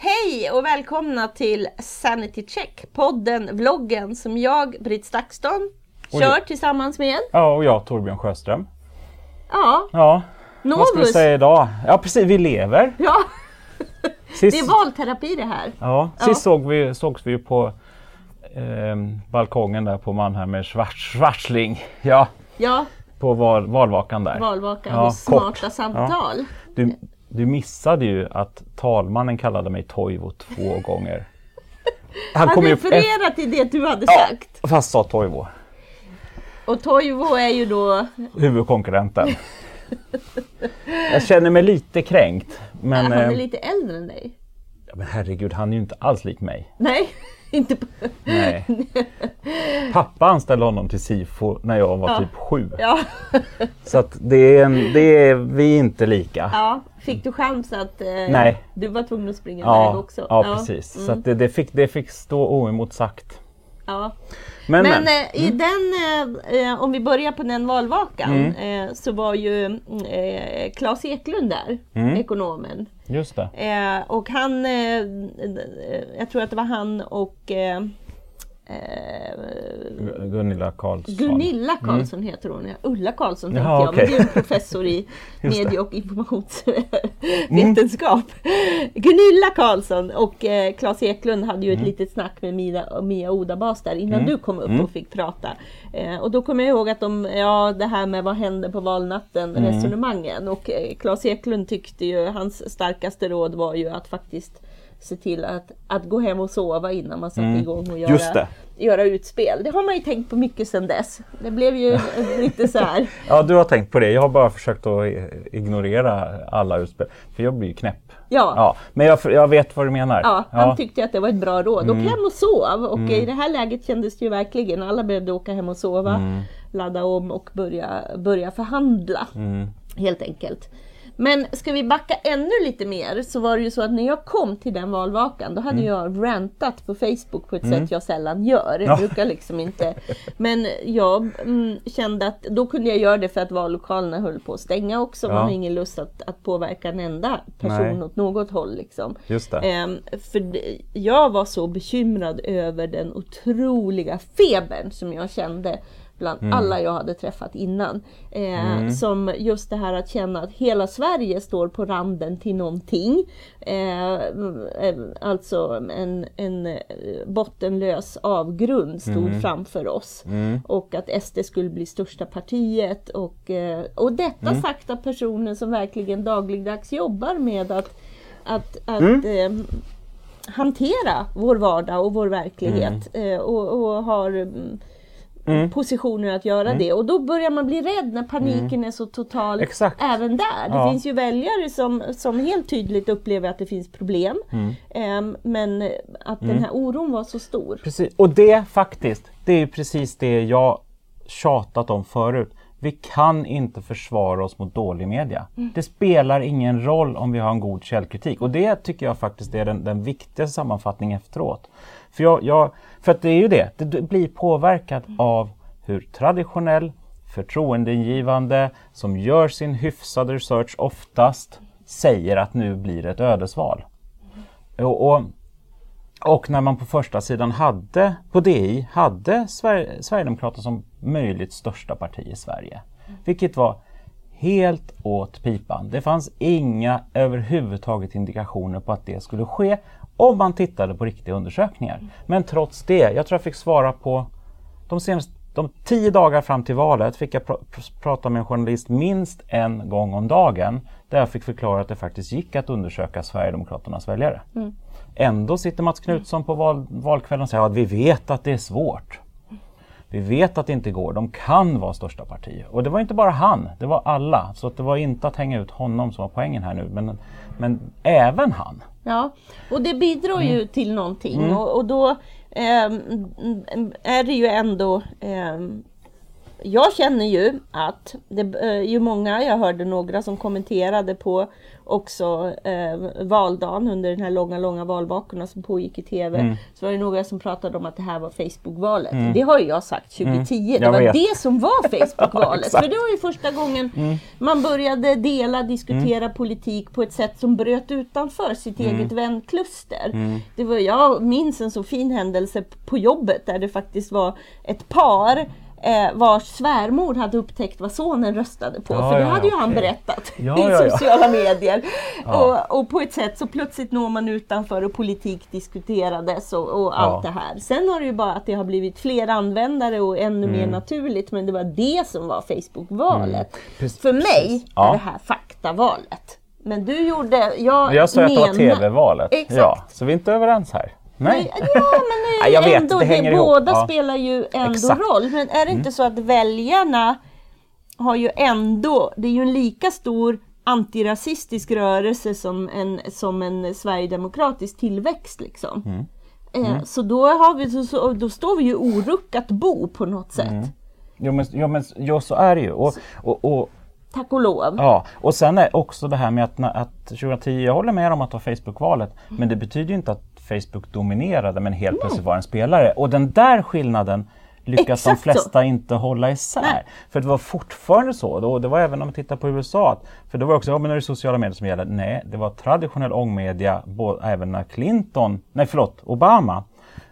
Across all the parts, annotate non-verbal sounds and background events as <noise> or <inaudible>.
Hej och välkomna till Sanity Check, podden, vloggen som jag, Britt Stakston, kör tillsammans med Ja, och jag Torbjörn Sjöström. Ja, Ja, vad ska vi Novus. säga idag? Ja precis, vi lever. Ja, Sist, det är valterapi det här. ja, Ja. sist såg vi, sågs vi ju på ehm, balkongen där på Mannheimer Schwarz, Schwarzling. Ja, Ja, på val, valvakan där. valvakan Ja, och smarta kort. samtal. Du, du missade ju att talmannen kallade mig Toivo två gånger. Han Han refererar till det du hade Ja. sagt. fast sa Toivo, Och Toivo är ju då, huvudkonkurrenten. Jag känner mig lite kränkt. Men, han är eh, lite äldre än dig. ja, men herregud, han är ju inte alls lik mig. Nej, <laughs> inte på... Nej. Pappa anställde honom till SIFO när jag var Ja. typ sju. Ja, Så att det är, en, det är, vi är inte lika. ja. Fick du chans att... Eh, Nej. Du var tvungen att springa iväg Ja, också? ja, precis. Så Mm. att det, det, fick, det fick stå oemotsagt. ja. Men, Men men, eh, i den, eh, eh, om vi börjar på den valvakan, Mm. eh, så var ju eh, Claes Eklund där, Mm. ekonomen. just det. Eh, och han, eh, eh, jag tror att det var han och eh, Gu- Gunilla Karlsson. Gunilla Karlsson heter hon. Ulla Karlsson tänkte Jaha, jag, men det är en professor i <laughs> medie och informationsvetenskap. <laughs> Gunilla Karlsson och eh, Claes Eklund hade ju ett litet snack med Mia, Mia Odabas där innan du kom upp och fick prata. Eh, och då kommer jag ihåg att de, ja det här med vad hände på valnatten resonemangen. Och eh, Claes Eklund tyckte ju, hans starkaste råd var ju att faktiskt se till att, att gå hem och sova innan man satte igång och göra, göra utspel. Det har man ju tänkt på mycket sedan dess. Det blev ju <laughs> lite så här. Ja, du har tänkt på det. Jag har bara försökt att ignorera alla utspel. För jag blir ju knäpp. Ja, ja. Ja, men jag, jag vet vad du menar. han tyckte att det var ett bra råd. Åk Mm. hem och sov. Och i det här läget kändes det ju verkligen, alla behövde åka hem och sova, Mm. ladda om och börja, börja förhandla. Mm. Helt enkelt. Men ska vi backa ännu lite mer så var det ju så att när jag kom till den valvakan då hade jag rantat på Facebook på ett sätt jag sällan gör. Jag Mm. Ja. brukar liksom inte. Men jag mm, kände att då kunde jag göra det för att vallokalerna höll på att stänga också. Man Ja. har ingen lust att, att påverka en enda person Nej. åt något håll. Liksom. Just. Ehm, för det- jag var så bekymrad över den otroliga febern som jag kände bland Mm. alla jag hade träffat innan. Eh, Som just det här att känna att hela Sverige står på randen till någonting. Eh, eh, alltså en, en eh, bottenlös avgrund stod Mm. framför oss. Och att SD skulle bli största partiet. Och, eh, och detta Mm. sagt av personer som verkligen dagligdags jobbar med att, att, att Mm. hantera vår vardag och vår verklighet. Och, och har mm, Mm. positioner att göra det. Och då börjar man bli rädd när paniken är så total Exakt. även där. Det Ja. finns ju väljare som, som helt tydligt upplever att det finns problem. Mm. Ehm, men att den här oron var så stor. Precis. Och det faktiskt, det är precis det jag tjatat om förut. Vi kan inte försvara oss mot dålig media. Det spelar ingen roll om vi har en god källkritik. Och det tycker jag faktiskt är den, den viktigaste sammanfattningen efteråt. För, jag, jag, för att det är ju det, det, det blir påverkat av hur traditionell, förtroendeingivande, som gör sin hyfsade research oftast, säger att nu blir det ett ödesval. Och, och och när man på första sidan hade, på DI, hade Sver Sverigedemokraterna som möjligt största parti i Sverige. Vilket var helt åt pipan. Det fanns inga överhuvudtaget indikationer på att det skulle ske om man tittade på riktiga undersökningar. Men trots det, jag tror jag fick svara på de senaste de tio dagar fram till valet fick jag pr pr- prata med en journalist minst en gång om dagen där jag fick förklara att det faktiskt gick att undersöka Sverigedemokraternas väljare. Ändå sitter Mats Knutsson på val, valkvällen och säger att vi vet att det är svårt. Vi vet att det inte går. De kan vara största parti. Och det var inte bara han, det var alla. Så att det var inte att hänga ut honom som var poängen här nu. Men, men även han. Ja, och det bidrar ju Mm. till någonting och, och då ehm, är det ju ändå ehm, jag känner ju att det är ju många, jag hörde några som kommenterade på också eh, valdagen under den här långa, långa valvakorna som pågick i TV. Mm. Så var det några som pratade om att det här var Facebook-valet. Det har ju jag sagt 2010. Det Mm. Jag var vet. det som var <laughs> Facebook-valet. Exakt. För det var ju första gången man började dela, diskutera politik på ett sätt som bröt utanför sitt eget vänkluster. Det var, jag minns en så fin händelse på jobbet där det faktiskt var ett par eh, vars svärmor hade upptäckt vad sonen röstade på. Ja, för det ja, hade ju han okej. berättat <laughs> i sociala medier. Och, och på ett sätt så plötsligt når man utanför och politik diskuterades och, och allt det här. Sen har det ju bara att det har blivit fler användare och ännu mer Mm. naturligt. Men det var det som var Facebook-valet. Precis, För mig är det här faktavalet. Men du gjorde... Jag, Jag sa att det var TV-valet. Exakt. Ja, så vi är inte överens här. Nej. Ja, men det <laughs> Nej, är vet, ändå, det hänger ihop. båda Ja. spelar ju ändå Exakt. Mm. roll. Men är det inte så att väljarna har ju ändå, det är ju en lika stor antirasistisk rörelse som en, som en sverigedemokratisk tillväxt. Liksom. Mm. Eh, Så, då har vi, så, då står vi ju oruckat bo på något sätt. Mm. Jo, men, jo, men jo, så är det ju. Och, och, och, Tack och lov. ja. och sen är också det här med att, att 2010, jag håller med om att det var Facebook-valet, men det betyder ju inte att Facebook dominerade men helt plötsligt var en spelare. Och den där skillnaden lyckas Exakt de så. flesta inte hålla isär. Nej. För det var fortfarande så, då, det var även om man tittar på USA, för det var också, ja men är det sociala medier som gäller? Nej, det var traditionell ångmedia, både, även när Clinton, nej förlåt, Obama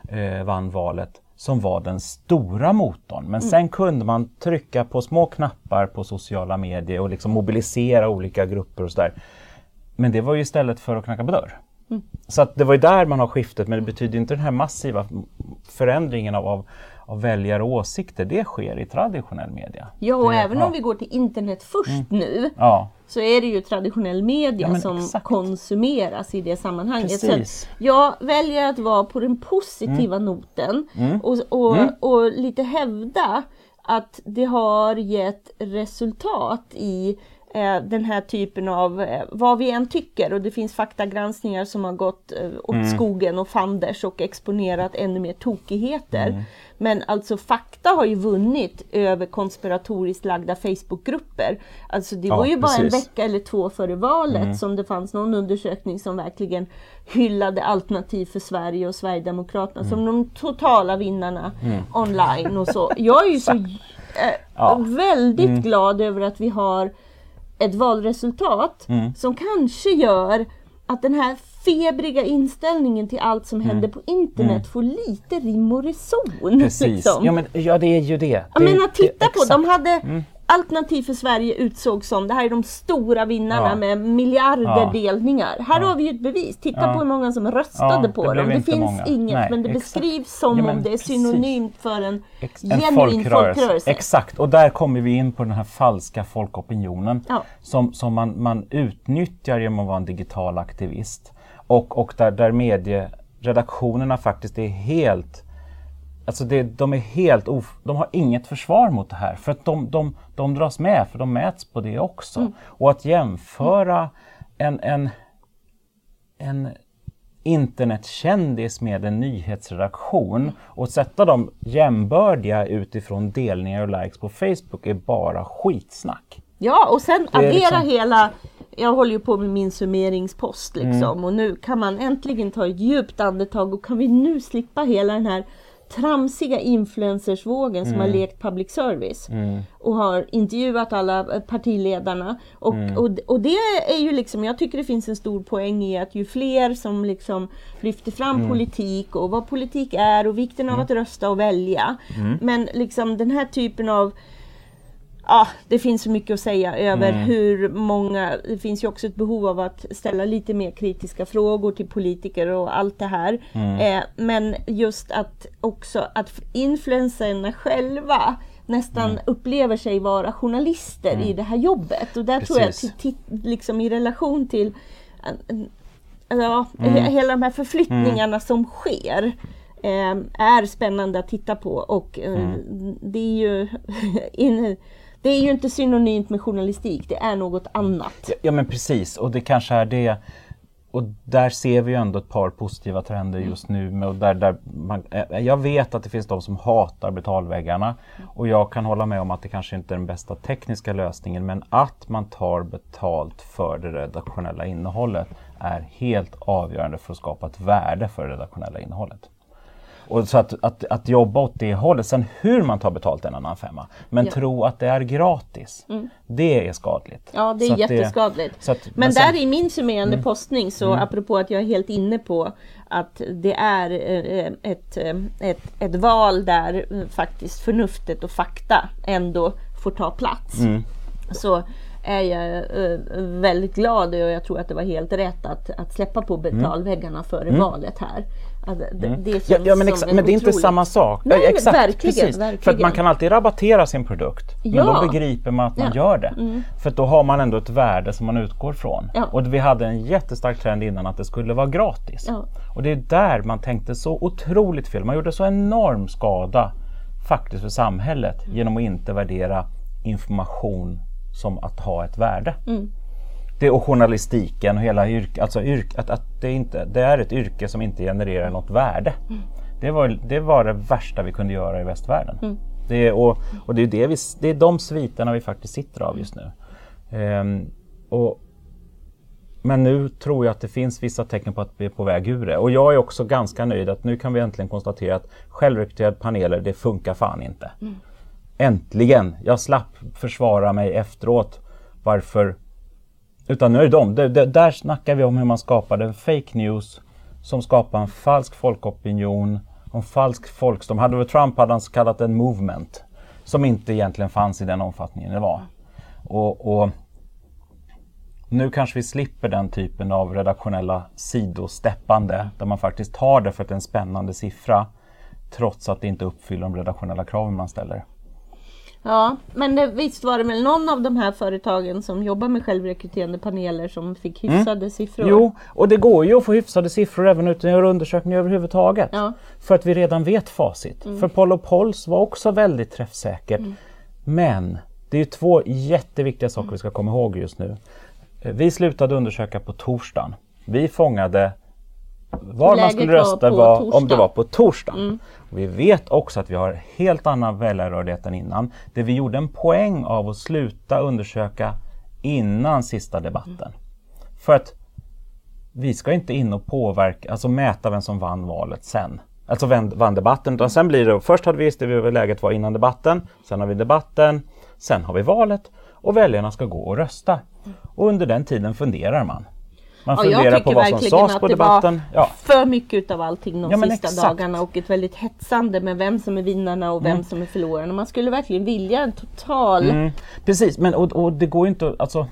eh, vann valet, som var den stora motorn. Men sen kunde man trycka på små knappar på sociala medier och liksom mobilisera olika grupper och sådär. Men det var ju istället för att knacka på dörr. Så att det var ju där man har skiftet, men det betyder inte den här massiva förändringen av, av, av väljare och åsikter. Det sker i traditionell media. Ja, och det, även ja. Mm. om vi går till internet först nu Ja, så är det ju traditionell media Ja, som exakt. konsumeras i det sammanhanget. Precis. Mm. Så jag väljer att vara på den positiva noten och, och, och lite hävda att det har gett resultat i den här typen av, eh, vad vi än tycker och det finns faktagranskningar som har gått eh, åt Mm. skogen och fanders och exponerat ännu mer tokigheter. Mm. Men alltså fakta har ju vunnit över konspiratoriskt lagda Facebookgrupper. Alltså det Ja, var ju bara en precis. Mm. vecka eller två före valet som det fanns någon undersökning som verkligen hyllade Alternativ för Sverige och Sverigedemokraterna Mm. som de totala vinnarna online och så. Jag är ju så <laughs> eh, Ja. Mm. väldigt glad över att vi har ett valresultat Mm. som kanske gör att den här febriga inställningen till allt som händer på internet får lite rim och reson. Mm. precis. Liksom. Ja, men, ja, det är ju det. Det, menar titta det, på, de hade Alternativ för Sverige utsåg som, det här är de stora vinnarna Ja. med miljarder Ja. delningar. Här har vi ju ett bevis, titta Ja. på hur många som röstade Ja, på det dem. Det finns många. inget Nej, men det exakt. beskrivs som Ja, men om det är precis. synonymt för en, Ex- en genuin folkrörelse. Exakt, och där kommer vi in på den här falska folkopinionen Ja. som, som man, man utnyttjar genom att vara en digital aktivist. Och, och där, där medieredaktionerna faktiskt är helt Alltså det, de är helt of, de har inget försvar mot det här för att de, de, de dras med för de mäts på det också. Mm. Och att jämföra en, en, en internetkändis med en nyhetsredaktion och sätta dem jämbördiga utifrån delningar och likes på Facebook är bara skitsnack. Ja, och sen addera liksom- hela jag håller ju på med min summeringspost liksom Mm. och nu kan man äntligen ta ett djupt andetag och kan vi nu slippa hela den här tramsiga influencersvågen som Mm. har lekt public service och har intervjuat alla eh, partiledarna. Och, Mm. och, och det är ju liksom, jag tycker det finns en stor poäng i att ju fler som liksom lyfter fram Mm. politik och vad politik är och vikten av att rösta och välja. Mm. Men liksom den här typen av Ja, det finns så mycket att säga över Mm. hur många, det finns ju också ett behov av att ställa lite mer kritiska frågor till politiker och allt det här. Mm. Eh, men just att också att influencerna själva nästan Mm. upplever sig vara journalister i det här jobbet. Och där tror jag, Precis. till, till, liksom i relation till eh, ja, Mm. he- hela de här förflyttningarna som sker eh, är spännande att titta på och eh, Mm. det är ju <laughs> det är ju inte synonymt med journalistik, det är något annat. Ja men precis och det kanske är det och där ser vi ju ändå ett par positiva trender just nu. Med, där, där man, eh, jag vet att det finns de som hatar betalväggarna och jag kan hålla med om att det kanske inte är den bästa tekniska lösningen men att man tar betalt för det redaktionella innehållet är helt avgörande för att skapa ett värde för det redaktionella innehållet. Och så att, att, att jobba åt det hållet, sen hur man tar betalt är en annan femma. Men ja. tro att det är gratis, mm. det är skadligt. Ja, det är så jätteskadligt. Det, att, men, men sen, där i min summerande mm. postning, så mm. apropå att jag är helt inne på att det är eh, ett, eh, ett, ett val där eh, faktiskt förnuftet och fakta ändå får ta plats. Mm. Så är jag väldigt glad och jag tror att det var helt rätt att, att släppa på mm. betalväggarna före mm. valet här. Alltså, det, mm. det ja, ja, men, exa- men det är inte samma sak. Nej, exakt, verkligen, precis. verkligen. För att man kan alltid rabattera sin produkt. Ja. Men då begriper man att man ja. gör det. Mm. För då har man ändå ett värde som man utgår från. Ja. Och vi hade en jättestark trend innan att det skulle vara gratis. Och det är där man tänkte så otroligt fel. Man gjorde så enorm skada faktiskt för samhället mm. genom att inte värdera information som att ha ett värde. Mm det och journalistiken och hela yrket, alltså yrk, att, att det, inte, det är ett yrke som inte genererar något värde. Mm. Det, var, det var det värsta vi kunde göra i västvärlden. Mm. Det, och, och det, är det, vi, det är de sviterna vi faktiskt sitter av just nu. Um, och, men nu tror jag att det finns vissa tecken på att vi är på väg ur det. Och jag är också ganska nöjd att nu kan vi äntligen konstatera att självrekryterade paneler, det funkar fan inte. Mm. Äntligen! Jag slapp försvara mig efteråt varför utan nu är det de. Det, det, där snackar vi om hur man skapade en fake news som skapar en falsk folkopinion, en falsk folkstorm. Hade väl Trump hade han så kallat en movement som inte egentligen fanns i den omfattningen det var. Och, och nu kanske vi slipper den typen av redaktionella sidosteppande där man faktiskt tar det för att det är en spännande siffra trots att det inte uppfyller de redaktionella kraven man ställer. Ja, men det, visst var det väl någon av de här företagen som jobbar med självrekryterande paneler som fick mm. hyfsade mm. siffror? Jo, och det går ju att få hyfsade siffror även utan att göra undersökningar överhuvudtaget. Ja. För att vi redan vet facit. Mm. För Polo Pols var också väldigt träffsäkert. Mm. Men det är två jätteviktiga saker vi ska komma ihåg just nu. Vi slutade undersöka på torsdagen. Vi fångade var man skulle rösta var, om det var på torsdag. Mm. Vi vet också att vi har helt annan väljarrörlighet än innan. Det vi gjorde en poäng av att sluta undersöka innan sista debatten. Mm. För att vi ska inte in och påverka, alltså mäta vem som vann valet sen. Alltså vem vann debatten. Utan sen blir det, först hade vi visste vi hur läget var innan debatten, sen har vi debatten, sen har vi valet och väljarna ska gå och rösta. Och under den tiden funderar man. Man funderar på vad som sades på debatten. Ja. För mycket av allting de ja, sista exakt. dagarna och ett väldigt hetsande med vem som är vinnarna och vem mm. som är förlorarna. Man skulle verkligen vilja en total... Mm. Precis, men och, och det går inte alltså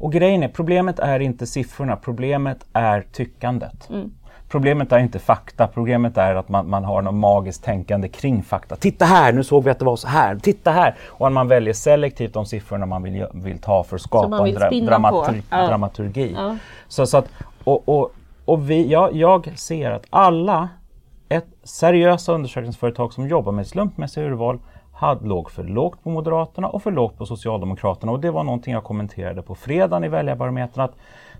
och grejen är, problemet är inte siffrorna, problemet är tyckandet. Mm. Problemet är inte fakta, problemet är att man, man har något magiskt tänkande kring fakta. Titta här, nu såg vi att det var så här, titta här! Och att man väljer selektivt de siffrorna man vill, vill ta för att skapa en dra dramatur ja. dramaturgi. Ja. Så, så att, och, och, och vi, ja, jag ser att alla ett seriösa undersökningsföretag som jobbar med slumpmässiga urval hade, låg för lågt på Moderaterna och för lågt på Socialdemokraterna. Och det var någonting jag kommenterade på fredagen i Väljarbarometern att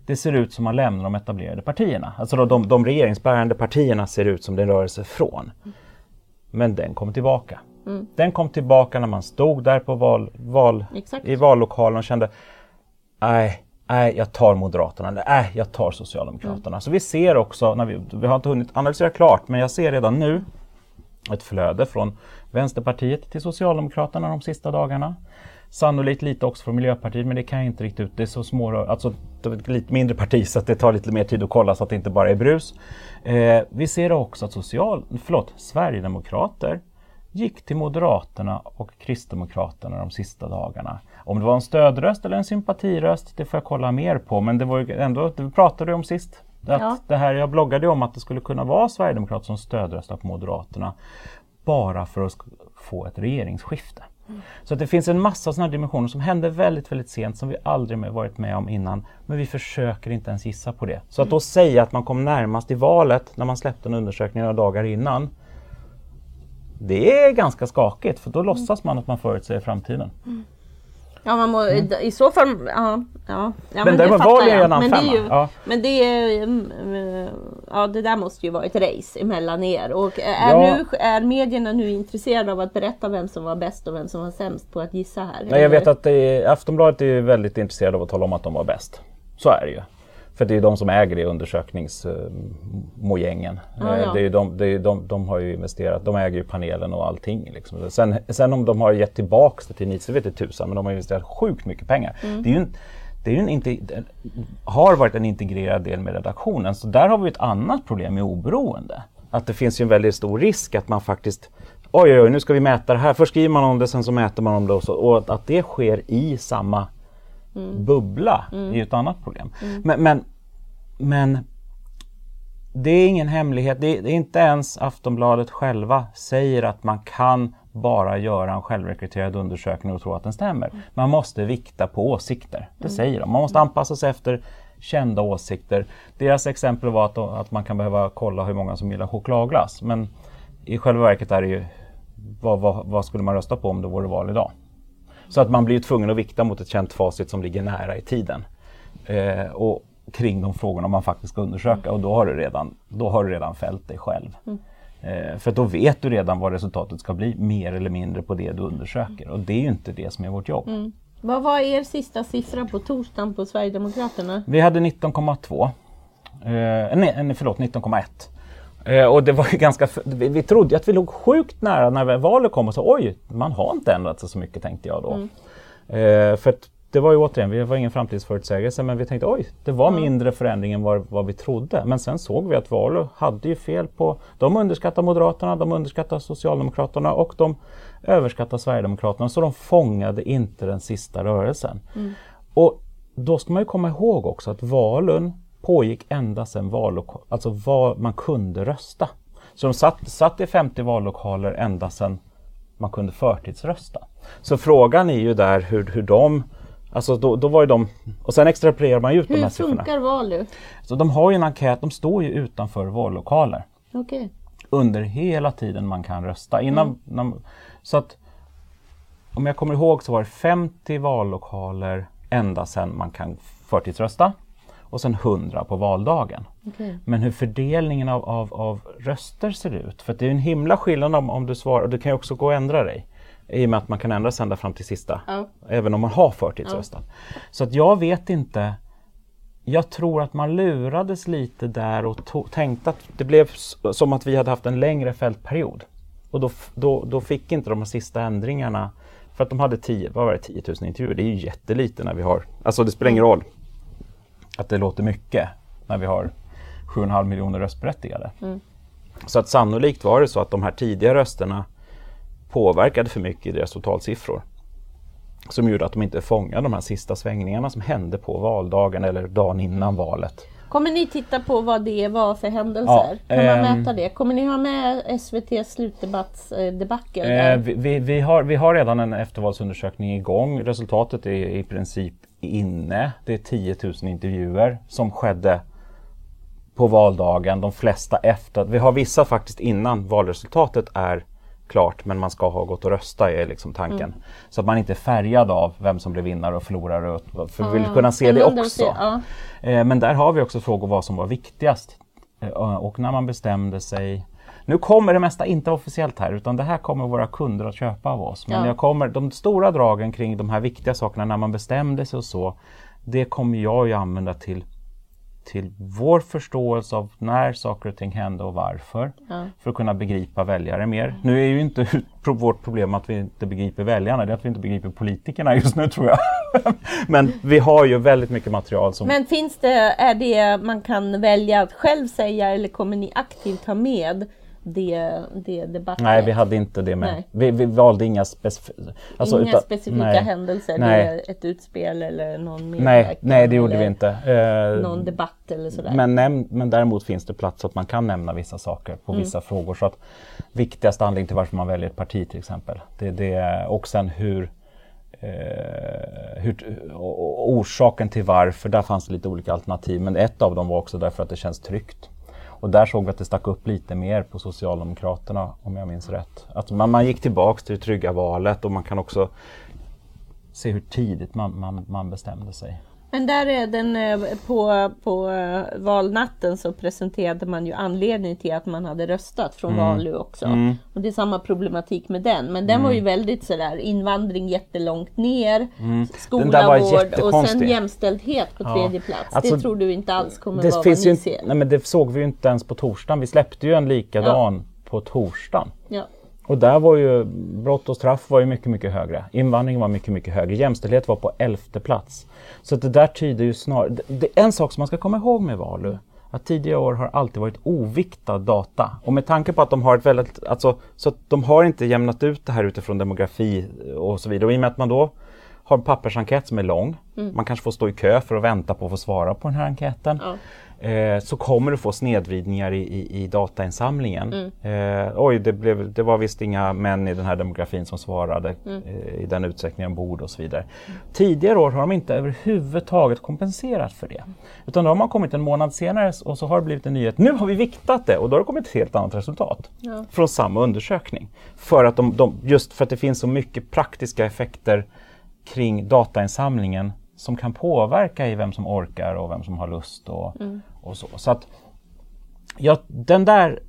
det ser ut som att lämna de etablerade partierna. Alltså då, de, de regeringsbärande partierna ser ut som det rör sig från. Men den kom tillbaka. Mm. Den kom tillbaka när man stod där på val, val i vallokalen och kände nej, nej, jag tar Moderaterna, nej, jag tar Socialdemokraterna. Mm. Så vi ser också, när vi, vi har inte hunnit analysera klart, men jag ser redan nu ett flöde från Vänsterpartiet till Socialdemokraterna de sista dagarna. Sannolikt lite också från Miljöpartiet, men det kan jag inte riktigt ut. Det är så små, alltså ett lite mindre parti så att det tar lite mer tid att kolla så att det inte bara är brus. Eh, vi ser också att social, förlåt, Sverigedemokrater gick till Moderaterna och Kristdemokraterna de sista dagarna. Om det var en stödröst eller en sympatiröst, det får jag kolla mer på. Men det var ju ändå, det vi pratade om sist. Att ja. det här, jag bloggade om att det skulle kunna vara Sverigedemokrater som stödröstar på Moderaterna bara för att få ett regeringsskifte. Mm. Så att det finns en massa sådana dimensioner som händer väldigt, väldigt sent som vi aldrig varit med om innan. Men vi försöker inte ens gissa på det. Så att då mm. säga att man kom närmast i valet när man släppte en undersökning några dagar innan. Det är ganska skakigt för då låtsas man att man förutsäger framtiden. Mm. Ja, man må, i så fall, ja. ja, ja Men däremot fattar var det en men det, är femma, ju, ja. men det är mm, mm, Ja, det där måste ju vara ett race emellan er. Och är, Ja. nu, är medierna nu intresserade av att berätta vem som var bäst och vem som var sämst på att gissa här? Nej, jag vet att det är, Aftonbladet är väldigt intresserade av att tala om att de var bäst. Så är det ju. För det är de som äger det undersökningsmojängen. Ja, ja. Det är de, det är de, de har ju investerat, de äger ju panelen och allting. Liksom. Sen, sen om de har gett tillbaks det till Nietzsche vet jag tusan, men de har investerat sjukt mycket pengar. Mm. Det är ju en, det är ju en, inte, har varit en integrerad del med redaktionen. Så där har vi ett annat problem med oberoende. Att det finns ju en väldigt stor risk att man faktiskt Oj, oj, oj, nu ska vi mäta det här. Först skriver man om det, sen så mäter man om det. Och, så, och att det sker i samma bubbla är ju ett annat problem. Men, men, men det är ingen hemlighet. Det är, det är inte ens Aftonbladet själva säger att man kan bara göra en självrekryterad undersökning och tro att den stämmer. Man måste vikta på åsikter. Det säger de. Man måste anpassa sig efter kända åsikter. Deras exempel var att, att man kan behöva kolla hur många som gillar chokladglass. Men i själva verket är det ju vad, vad, vad skulle man rösta på om det vore val idag? Så att man blir tvungen att vikta mot ett känt facit som ligger nära i tiden. Eh, och kring de frågorna man faktiskt ska undersöka och då har du redan, då har du redan fällt dig själv. Eh, för då vet du redan vad resultatet ska bli, mer eller mindre på det du undersöker. Och det är ju inte det som är vårt jobb. Vad var er sista siffra på torsdagen på Sverigedemokraterna? Vi hade 19,2. Eh, nej, förlåt, 19,1. Eh, och det var ju ganska, vi, vi trodde att vi låg sjukt nära när valet kom och sa oj, man har inte ändrat sig så mycket tänkte jag då. Eh, för det var ju återigen, vi var ingen framtidsförutsägelse men vi tänkte oj, det var mindre förändring än vad, vad vi trodde. Men sen såg vi att valet hade ju fel på, de underskattar Moderaterna, de underskattar Socialdemokraterna och de överskattar Sverigedemokraterna så de fångade inte den sista rörelsen. Och då ska man ju komma ihåg också att valen pågick ända sedan alltså var man kunde rösta. Så de satt, satt i 50 vallokaler ända sedan man kunde förtidsrösta. Så frågan är ju där hur, hur de, alltså då, då var ju de, och sen extrapolerar man ut de Hur här siffrorna. funkar Valu? Så de har ju en enkät, de står ju utanför vallokaler Okej. under hela tiden man kan rösta. Innan, när, så att om jag kommer ihåg så var det 50 vallokaler ända sedan man kan förtidsrösta och sen 100 på valdagen. Okej. Men hur fördelningen av, av, av röster ser ut, för det är en himla skillnad om, om du svarar, och du kan ju också gå och ändra dig. I och med att man kan ändra sig ända fram till sista, Ja. även om man har förtidsröstat. Så att jag vet inte, jag tror att man lurades lite där och to- tänkte att det blev som att vi hade haft en längre fältperiod. Och då, då, då fick inte de här sista ändringarna, för att de hade 10, vad var det, 10 000 intervjuer, det är ju jättelite när vi har, alltså det spelar ingen roll att det låter mycket när vi har 7,5 miljoner röstberättigade. Så att sannolikt var det så att de här tidiga rösterna påverkade för mycket i deras totalsiffror. Som gjorde att de inte fångade de här sista svängningarna som hände på valdagen eller dagen innan valet. Kommer ni titta på vad det var för händelser? Ja, kan man ehm, mäta det? Kommer ni ha med SVTs slutdebattsdebacle? Eh, vi, vi, vi, har, vi har redan en eftervalsundersökning igång. Resultatet är i princip inne. Det är 10 000 intervjuer som skedde på valdagen. De flesta efter. Vi har vissa faktiskt innan valresultatet är klart men man ska ha gått och rösta är liksom tanken. Så att man inte är färgad av vem som blir vinnare och förlorare. och- För vi vill kunna se det också. Eh, Men där har vi också frågor vad som var viktigast. Eh, Och när man bestämde sig nu kommer det mesta inte officiellt här utan det här kommer våra kunder att köpa av oss. Men Ja. jag kommer, de stora dragen kring de här viktiga sakerna när man bestämde sig och så. Det kommer jag ju använda till, till vår förståelse av när saker och ting hände och varför. Ja. För att kunna begripa väljare mer. Nu är ju inte <laughs> vårt problem att vi inte begriper väljarna, det är att vi inte begriper politikerna just nu tror jag. <laughs> Men vi har ju väldigt mycket material som Men finns det, är det man kan välja att själv säga eller kommer ni aktivt ha med det, det debatten? Nej, vi hade inte det med. Vi, vi valde inga specifika... Inga specifika nej. händelser? Nej. Ett utspel eller någon medverkan nej, det gjorde vi inte. Eh, Någon debatt eller sådär? men, näm- men däremot finns det plats att man kan nämna vissa saker på Mm. vissa frågor. Så att viktigaste anledningen till varför man väljer ett parti till exempel. Det, det, och sen hur, eh, hur orsaken till varför, där fanns det lite olika alternativ. Men ett av dem var också därför att det känns tryggt. Och där såg vi att det stack upp lite mer på Socialdemokraterna om jag minns rätt. Att man, man gick tillbaks till det trygga valet och man kan också se hur tidigt man, man, man bestämde sig. Men där är den eh, på, på eh, valnatten så presenterade man ju anledningen till att man hade röstat från Mm. Valu också. Och det är samma problematik med den. Men den var ju väldigt sådär invandring jättelångt ner, skola, Mm. Var vård och sen jämställdhet på tredje plats. Alltså, det tror du inte alls kommer Det, vara finns vad ni ser. nej men det såg vi ju inte ens på torsdagen. Vi släppte ju en likadan på torsdagen. Ja. Och där var ju brott och straff var ju mycket, mycket högre. Invandring var mycket, mycket högre. Jämställdhet var på elfte plats. Så att det där tyder ju snarare... Det, det är en sak som man ska komma ihåg med Valu. Att tidigare år har alltid varit oviktad data. Och med tanke på att de har ett väldigt... Alltså, så att de har inte jämnat ut det här utifrån demografi och så vidare. Och i och med att man då har en pappersenkät som är lång. Man kanske får stå i kö för att vänta på att få svara på den här enkäten. Ja. Eh, så kommer du få snedvridningar i, i, i datainsamlingen. Eh, oj, det, blev, det var visst inga män i den här demografin som svarade eh, i den utsträckningen ombord och så vidare. Tidigare år har de inte överhuvudtaget kompenserat för det. Utan då har man kommit en månad senare och så har det blivit en nyhet. Nu har vi viktat det och då har det kommit ett helt annat resultat Ja. från samma undersökning. För att de, de, just för att det finns så mycket praktiska effekter kring datainsamlingen som kan påverka i vem som orkar och vem som har lust och, och så. Så att ja, den där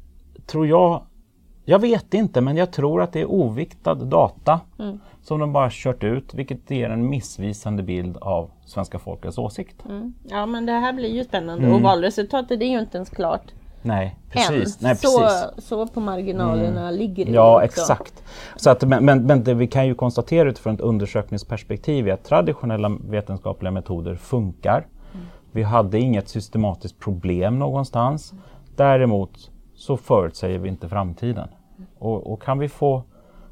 tror jag, jag vet inte men jag tror att det är oviktad data som de bara kört ut vilket ger en missvisande bild av svenska folkets åsikt. Mm. ja, men det här blir ju spännande. Mm. Och valresultatet är ju inte ens klart Nej, än. precis. Nej, så, precis. Mm. så på marginalerna ligger det Ja, också. exakt. Så att, men men, men det vi kan ju konstatera utifrån ett undersökningsperspektiv är att traditionella vetenskapliga metoder funkar. Vi hade inget systematiskt problem någonstans. Däremot så förutsäger vi inte framtiden. Och, och kan vi få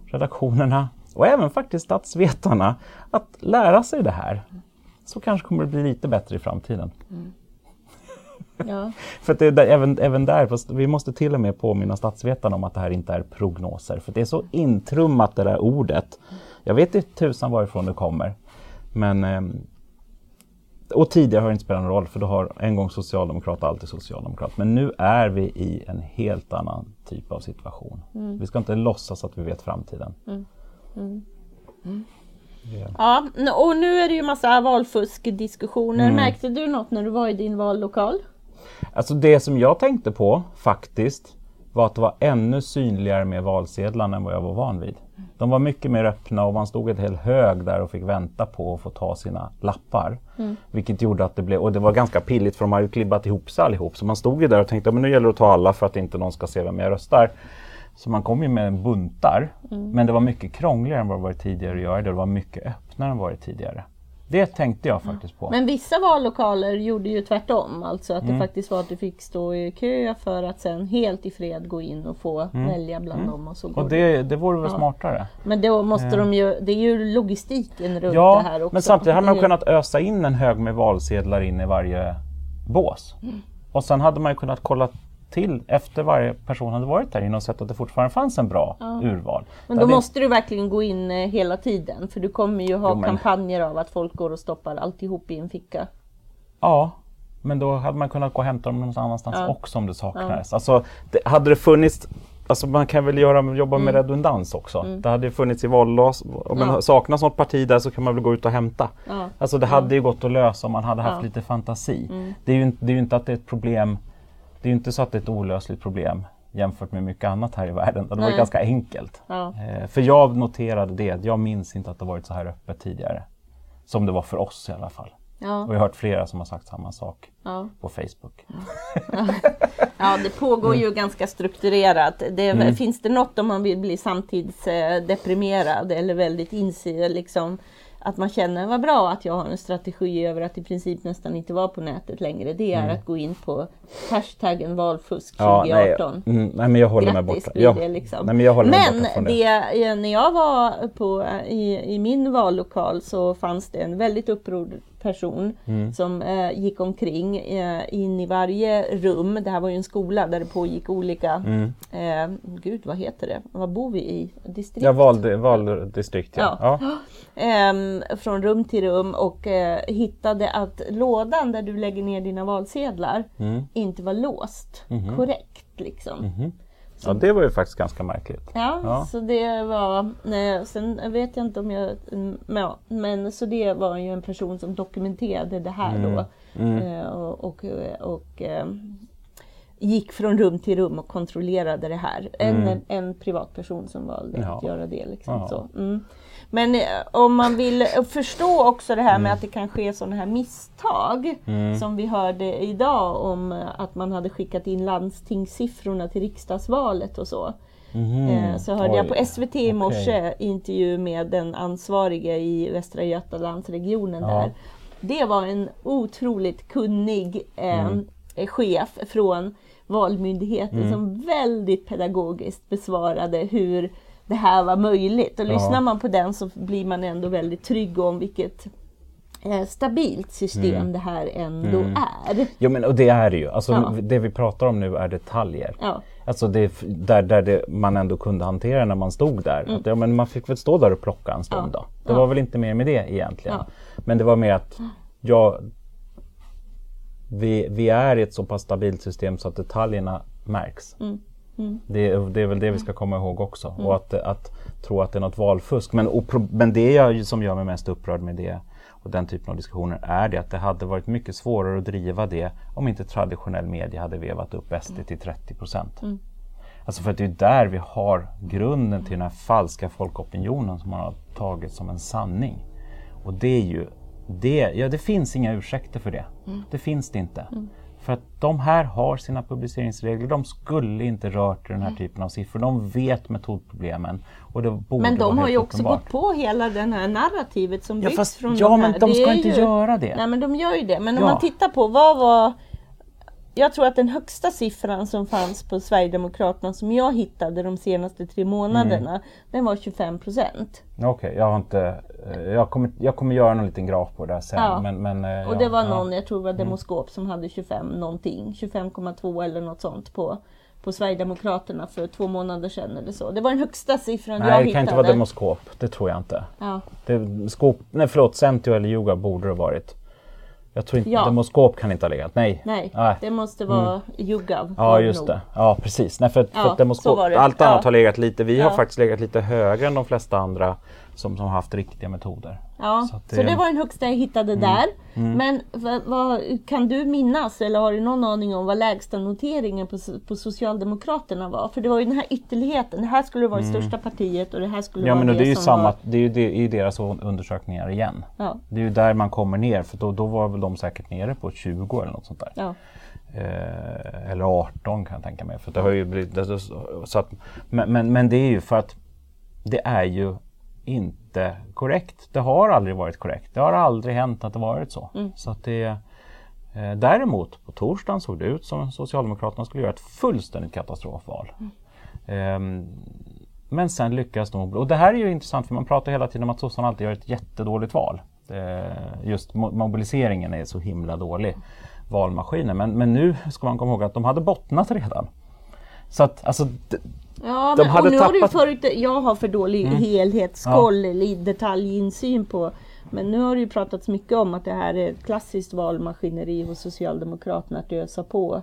redaktionerna och även faktiskt statsvetarna att lära sig det här så kanske kommer det bli lite bättre i framtiden. Ja. <laughs> För det är där, även, även där, vi måste till och med påminna statsvetarna om att det här inte är prognoser. För det är så intrummat det där ordet. Jag vet inte tusan varifrån det kommer. Men, ehm, och tidigare har det inte spelat någon roll för då har en gång socialdemokrat alltid socialdemokrat. Men nu är vi i en helt annan typ av situation. Vi ska inte låtsas att vi vet framtiden. Det- Ja, n- och nu är det ju massa valfuskdiskussioner. Mm. Märkte du något när du var i din vallokal? Alltså det som jag tänkte på faktiskt var att det var ännu synligare med valsedlarna än vad jag var van vid. De var mycket mer öppna och man stod ett hel hög där och fick vänta på att få ta sina lappar. Vilket gjorde att det blev, och det var ganska pilligt för de hade klibbat ihop sig allihop. Så man stod ju där och tänkte men nu gäller det att ta alla för att inte någon ska se vem jag röstar. Så man kom ju med buntar. Men det var mycket krångligare än vad det varit tidigare att göra det. Det var mycket öppnare än vad det varit tidigare. Det tänkte jag faktiskt på. Men vissa vallokaler gjorde ju tvärtom. Alltså att Mm. det faktiskt var att du fick stå i kö för att sen helt i fred gå in och få välja bland dem. Och så Mm. Och det. det, det vore väl Ja. smartare. Men då måste de ju, det är ju logistiken runt Ja, det här också. men samtidigt hade man är- kunnat ösa in en hög med valsedlar in i varje bås. Mm. Och sen hade man ju kunnat kolla till efter varje person hade varit där inne och sett att det fortfarande fanns en bra urval. Men Det då hade- måste du verkligen gå in eh, hela tiden. För du kommer ju ha Jo, men- kampanjer av att folk går och stoppar alltihop i en ficka. Ja, men då hade man kunnat gå och hämta dem någon annanstans Ja. också om det saknades. Alltså, det, hade det funnits Alltså man kan väl göra, jobba med redundans också. Det hade ju funnits i vallas. Om man Mm. Ja. saknas något parti där så kan man väl gå ut och hämta. Ja. Alltså det hade ju gått att lösa om man hade haft Ja. lite fantasi. Det, är ju det är ju inte att det är ett problem. Det är ju inte så att det är ett olösligt problem jämfört med mycket annat här i världen. Det var ganska enkelt. Ja. Eh, för jag noterade det. Jag minns inte att det varit så här öppet tidigare. Som det var för oss i alla fall. Och Ja, jag har hört flera som har sagt samma sak ja. på Facebook. ja, det pågår Mm. ju ganska strukturerat. Det, Finns det något om man vill bli samtidsdeprimerad eller väldigt inse liksom att man känner vad bra att jag har en strategi över att i princip nästan inte vara på nätet längre. Det är att gå in på hashtaggen valfusk 2018. nej, mm, nej, men jag håller mig Grattis borta. blir Jag, det liksom. nej, men jag håller mig Men borta från det. det, när jag var på, i, i min vallokal så fanns det en väldigt upprörd person Mm. som eh, gick omkring eh, in i varje rum. Det här var ju en skola där det pågick olika, Mm. eh, gud vad heter det, vad bor vi i? Distrikt? Jag valde valdistrikt, ja. Ja. ja. Ehm, från rum till rum och eh, hittade att lådan där du lägger ner dina valsedlar Mm. inte var låst Mhm. korrekt. Liksom. Ja, det var ju faktiskt ganska märkligt. Ja, Ja. så det var, nej, sen vet jag inte om jag, mm, ja, men så det var ju en person som dokumenterade det här då. Eh, och och, och eh, gick från rum till rum och kontrollerade det här. En, en privatperson som valde att Ja. göra det. Liksom, Ja. så. Mm. Men eh, om man vill förstå också det här med att det kan ske sådana här misstag som vi hörde idag om eh, att man hade skickat in landstingssiffrorna till riksdagsvalet och så. Eh, Så hörde jag på Oj, SVT i morse intervju med den ansvarige i Västra Götalandsregionen Ja. där. Det var en otroligt kunnig eh, Mm. chef från Valmyndigheten Mm. som väldigt pedagogiskt besvarade hur det här var möjligt. Och Ja. lyssnar man på den så blir man ändå väldigt trygg om vilket eh, stabilt system Mm. det här ändå är. Jo men och det är det ju. Alltså, Ja. Det vi pratar om nu är detaljer. Ja. Alltså det, där, där det, man ändå kunde hantera när man stod där. Att, ja, men man fick väl stå där och plocka en stund Mm. Ja. då. Det var väl inte mer med det egentligen. Men det var mer att jag, vi, vi är i ett så pass stabilt system så att detaljerna märks. Mm. Det, är- det är väl det vi ska komma ihåg också. Och att, att tro att det är något valfusk. Men, och, men det jag, som gör mig mest upprörd med det och den typen av diskussioner är det att det hade varit mycket svårare att driva det om inte traditionell media hade vevat upp SD till 30 procent. Alltså för att det är där vi har grunden till den här falska folkopinionen som man har tagit som en sanning. Och det är ju, det, ja det finns inga ursäkter för det. Det finns det inte. För att de här har sina publiceringsregler. De skulle inte rört den här typen av siffror. De vet metodproblemen. Och det borde Men de har ju också uppenbart. gått på hela den här narrativet som Ja, byggs fast- från ja, de men här. de Det ska är inte ju... göra det. Nej men de gör ju det. Men om Ja. man tittar på vad var jag tror att den högsta siffran som fanns på Sverigedemokraterna som jag hittade de senaste tre månaderna, Mm. den var 25 procent. Okej, jag har inte... eh, Jag kommer, jag kommer göra någon liten graf på det där sen. Ja. Men, men, eh, Och ja, det var ja. någon, jag tror det var Demoskop som hade 25 någonting, 25,2 eller något sånt på, på Sverigedemokraterna för två månader sedan eller så. Det var den högsta siffran jag Nej, det hittade. kan inte vara Demoskop. Det tror jag inte. Ja. Det, skop, nej förlåt, Centio eller Yoga borde det ha varit. Jag tror inte, Ja. Demoskop kan inte ha legat. Nej. Nej, Nej. det måste vara Jugav. Ja var just nog. det. Ja precis. Nej, för, för Ja, att så Demoskop, allt annat Ja. har legat lite, vi har Ja. faktiskt legat lite högre än de flesta andra som, som har haft riktiga metoder. Ja, Så att så det- det var den högsta jag hittade där. Men vad, vad, kan du minnas eller har du någon aning om vad lägsta noteringen på, på Socialdemokraterna var? För det var ju den här ytterligheten. Det här skulle vara det största partiet och det här skulle Ja vara men det, det är ju som samma, var... det är ju det, i deras undersökningar igen. Ja, Det är ju där man kommer ner för då, då var väl de säkert nere på 20 eller något sånt där. ja. Eh, eller 18 kan jag tänka mig. För det har ju blivit, det, det- så att, men, men, men det är ju för att det är ju inte korrekt. Det har aldrig varit korrekt. Det har aldrig hänt att det varit så. så att det, eh, däremot på torsdagen såg det ut som om Socialdemokraterna skulle göra ett fullständigt katastrofval. Ehm, men sen lyckas de. Och det här är ju intressant för man pratar hela tiden om att sossarna alltid gör ett jättedåligt val. Eh, just mo- mobiliseringen är så himla dålig. Valmaskinen. Men, men nu ska man komma ihåg att de hade bottnat redan. Så att alltså, Ja, De men, hade och nu har du tappat- Mm. förut, jag har för dålig helhetskoll eller detaljinsyn på men nu har det ju pratats mycket om att det här är ett klassiskt valmaskineri hos Socialdemokraterna att ösa på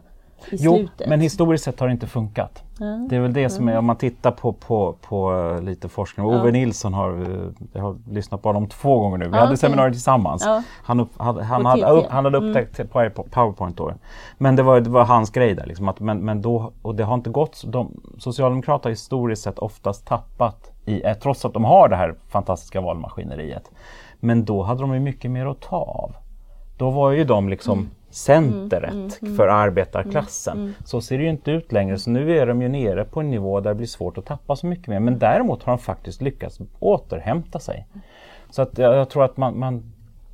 i Jo, slutet. men historiskt sett har det inte funkat. Det är väl det som är, om man tittar på, på, på eh, lite forskning. Ove Nilsson har, eh, jag har lyssnat på honom två gånger nu. Vi Ja, hade okej. seminarier tillsammans. Ja. Han, upp, hade, han, hade, upp, han hade upptäckt Power- Powerpoint då. Men det var, det var hans grej där. Liksom, att, men, men då, och det har inte gått, de, Socialdemokraterna har historiskt sett oftast tappat i, eh, trots att de har det här fantastiska valmaskineriet. Men då hade de ju mycket mer att ta av. Då var ju de liksom centret för arbetarklassen. Så ser det ju inte ut längre. Så nu är de ju nere på en nivå där det blir svårt att tappa så mycket mer. Men däremot har de faktiskt lyckats återhämta sig. Så att jag, jag tror att man, man